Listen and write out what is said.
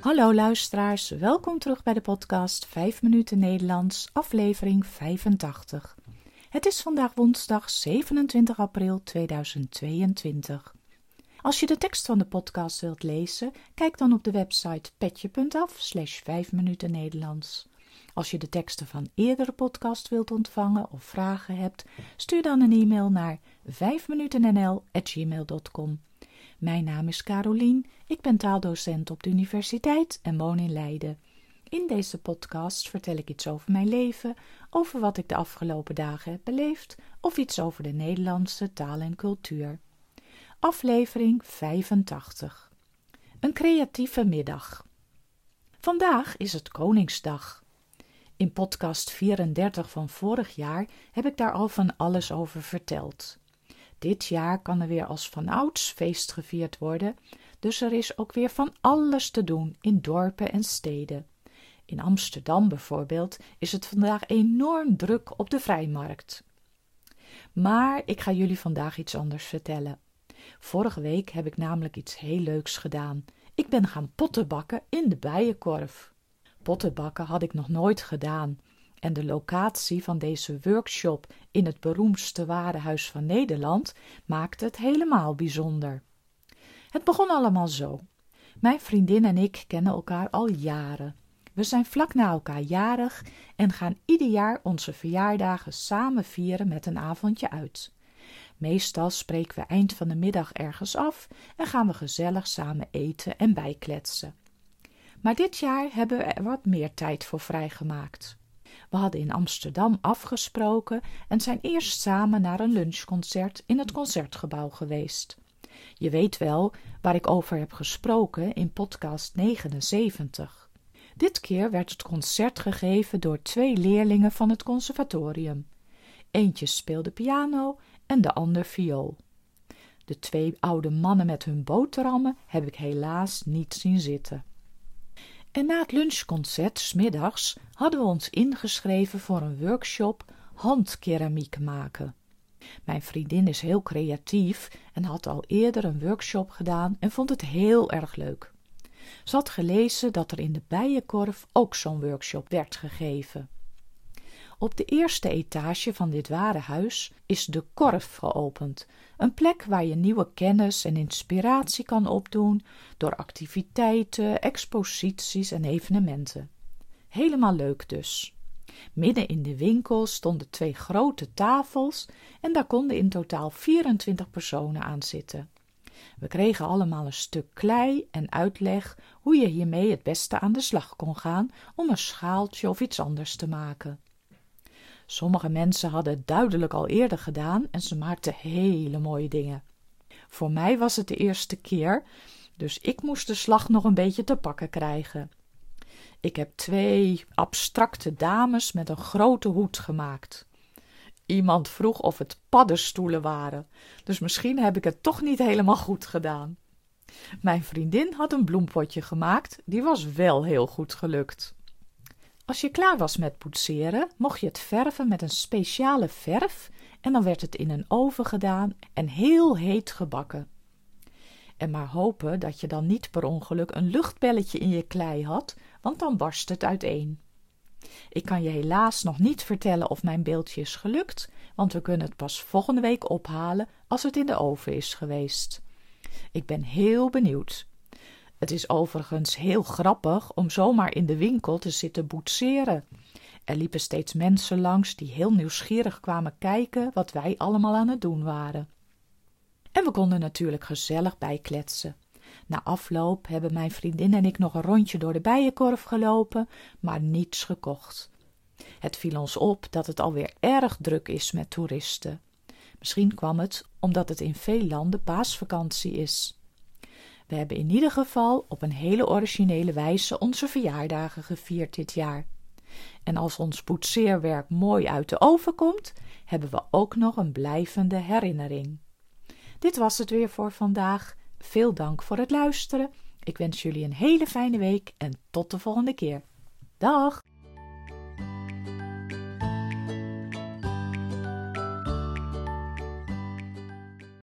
Hallo luisteraars, welkom terug bij de podcast 5 minuten Nederlands, aflevering 85. Het is vandaag woensdag 27 april 2022. Als je de tekst van de podcast wilt lezen, kijk dan op de website petje.af slash 5 minuten Nederlands. Als je de teksten van eerdere podcast wilt ontvangen of vragen hebt, stuur dan een e-mail naar 5minutennl.gmail.com. Mijn naam is Carolien, ik ben taaldocent op de universiteit en woon in Leiden. In deze podcast vertel ik iets over mijn leven, over wat ik de afgelopen dagen heb beleefd of iets over de Nederlandse taal en cultuur. Aflevering 85 Een creatieve middag. Vandaag is het Koningsdag. In podcast 34 van vorig jaar heb ik daar al van alles over verteld. Dit jaar kan er weer als vanouds feest gevierd worden, dus er is ook weer van alles te doen in dorpen en steden. In Amsterdam bijvoorbeeld is het vandaag enorm druk op de vrijmarkt. Maar ik ga jullie vandaag iets anders vertellen. Vorige week heb ik namelijk iets heel leuks gedaan. Ik ben gaan pottenbakken in de bijenkorf. Pottenbakken had ik nog nooit gedaan en de locatie van deze workshop in het beroemdste warenhuis van Nederland maakte het helemaal bijzonder. Het begon allemaal zo. Mijn vriendin en ik kennen elkaar al jaren. We zijn vlak na elkaar jarig en gaan ieder jaar onze verjaardagen samen vieren met een avondje uit. Meestal spreken we eind van de middag ergens af en gaan we gezellig samen eten en bijkletsen. Maar dit jaar hebben we er wat meer tijd voor vrijgemaakt. We hadden in Amsterdam afgesproken en zijn eerst samen naar een lunchconcert in het concertgebouw geweest. Je weet wel waar ik over heb gesproken in podcast 79. Dit keer werd het concert gegeven door twee leerlingen van het conservatorium. Eentje speelde piano en de ander viool. De twee oude mannen met hun boterhammen heb ik helaas niet zien zitten. En na het lunchconcert, smiddags, hadden we ons ingeschreven voor een workshop handkeramiek maken. Mijn vriendin is heel creatief en had al eerder een workshop gedaan en vond het heel erg leuk. Ze had gelezen dat er in de bijenkorf ook zo'n workshop werd gegeven. Op de eerste etage van dit warenhuis is de Korf geopend, een plek waar je nieuwe kennis en inspiratie kan opdoen door activiteiten, exposities en evenementen. Helemaal leuk dus. Midden in de winkel stonden twee grote tafels en daar konden in totaal 24 personen aan zitten. We kregen allemaal een stuk klei en uitleg hoe je hiermee het beste aan de slag kon gaan om een schaaltje of iets anders te maken. Sommige mensen hadden het duidelijk al eerder gedaan en ze maakten hele mooie dingen. Voor mij was het de eerste keer, dus ik moest de slag nog een beetje te pakken krijgen. Ik heb twee abstracte dames met een grote hoed gemaakt. Iemand vroeg of het paddenstoelen waren, dus misschien heb ik het toch niet helemaal goed gedaan. Mijn vriendin had een bloempotje gemaakt, die was wel heel goed gelukt. Als je klaar was met poetseren, mocht je het verven met een speciale verf en dan werd het in een oven gedaan en heel heet gebakken. En maar hopen dat je dan niet per ongeluk een luchtbelletje in je klei had, want dan barst het uiteen. Ik kan je helaas nog niet vertellen of mijn beeldje is gelukt, want we kunnen het pas volgende week ophalen als het in de oven is geweest. Ik ben heel benieuwd. Het is overigens heel grappig om zomaar in de winkel te zitten boetseren. Er liepen steeds mensen langs die heel nieuwsgierig kwamen kijken wat wij allemaal aan het doen waren. En we konden natuurlijk gezellig bijkletsen. Na afloop hebben mijn vriendin en ik nog een rondje door de bijenkorf gelopen, maar niets gekocht. Het viel ons op dat het alweer erg druk is met toeristen. Misschien kwam het omdat het in veel landen paasvakantie is. We hebben in ieder geval op een hele originele wijze onze verjaardagen gevierd dit jaar. En als ons poetseerwerk mooi uit de oven komt, hebben we ook nog een blijvende herinnering. Dit was het weer voor vandaag. Veel dank voor het luisteren. Ik wens jullie een hele fijne week en tot de volgende keer. Dag!